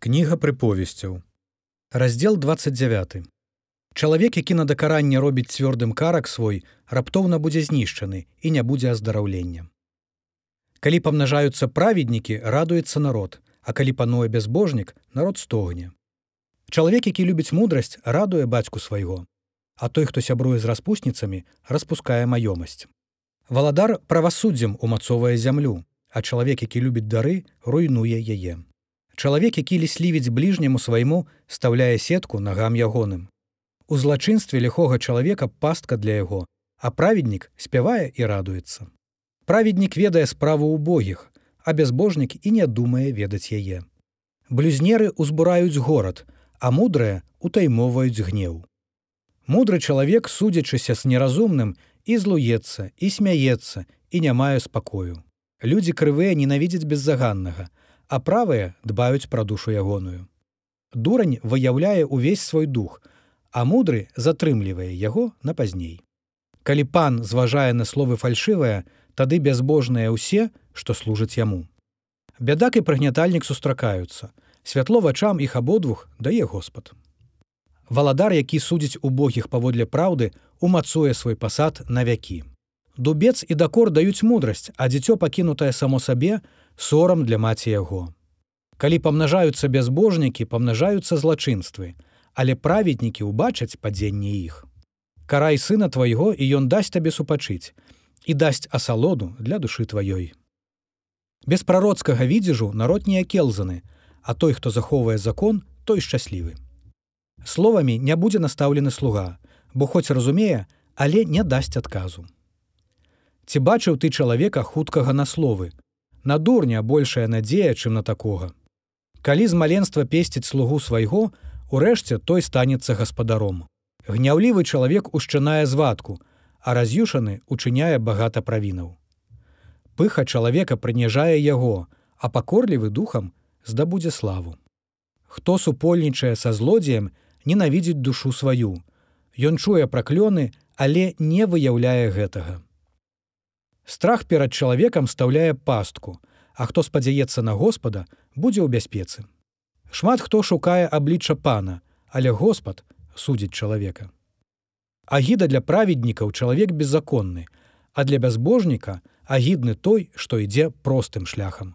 Кніга прыповесцяў. Раздзел 29. Чалавек, які на дакаранне робіць цвёрдым карак свой, раптоўна будзе знішчаны і не будзе аздараўлення. Калі памнажаюцца праведнікі, радуецца народ, а калі пануе бязбожнік, народ стогне. Чалавек, які любіць мудрасць, радуе бацьку свайго, а той, хто сябруе з распусніцамі, распускае маёмасць. Валадар правасуддзем умацовае зямлю, а чалавек, які любіць дары, руйнуе яе. Чалавек, які ліслівіць бліжняму свайму, стаўляе сетку нагам ягоным. У злачынстве ліхога чалавека пастка для яго, а праведнік спявае і радуецца. Праведнік ведае справу ўбогіх, а бязбожнік і не думае ведаць яе. Блюзнеры ўзбураюць горад, а мудрыя утаймоўваюць гнеў. Мудры чалавек, судзячыся з неразумным, і злуецца, і смяецца і не мае спакою. Людзі крывыя ненавідзяць беззаганнага, а правыя дбаюць пра душу ягоную. Дурань выяўляе ўвесь свой дух, а мудры затрымлівае яго на пазней. Калі пан зважае на словы фальшывыя, тады бязбожныя ўсе, што служаць яму. Бядак і прыгнятальнік сустракаюцца. Святло вачам іх абодвух дае Господ. Валадар, які судзіць убогіх паводле праўды, умацуе свой пасад на вякі. Дубец і дакор даюць мудрасць, а дзіцё пакінутае само сабе, сорам для маці яго. Калі памнажаюцца бязбожнікі, памнажаюцца злачынствы, але праведнікі ўбачаць падзенне іх. Карай сына твайго і ён дасць табе супачыць і дасць асалоду для душы тваёй. Без прароцкага відзежу народ не акелзаны, а той, хто захоўвае закон, той шчаслівы. Словамі не будзе настаўлены слуга, бо хоць разумее, але не дасць адказу. Ці бачыў ты чалавека хуткага на словы, На дурня большая надзея, чым на такога. Калі з маленства песціць слугу свайго, урэшце той станецца гаспадаром. Гняўлівы чалавек ушчынае звадку, а раз'юшаны учыняе багата правінаў. Пыха чалавека прыніжае яго, а пакорлівы духам здабудзе славу. Хто супольнічае са злодзеем, ненавідзіць душу сваю. Ён чуе праклёны, але не выяўляе гэтага. Страх перад чалавекам стаўляе пастку, а хто спадзяецца на Господа, будзе ў бяспецы. Шмат хто шукае аблічча пана, але Господ судзіць чалавека. Агіда для праведнікаў чалавек беззаконны, а для бязбожніка агідны той, што ідзе простым шляхам.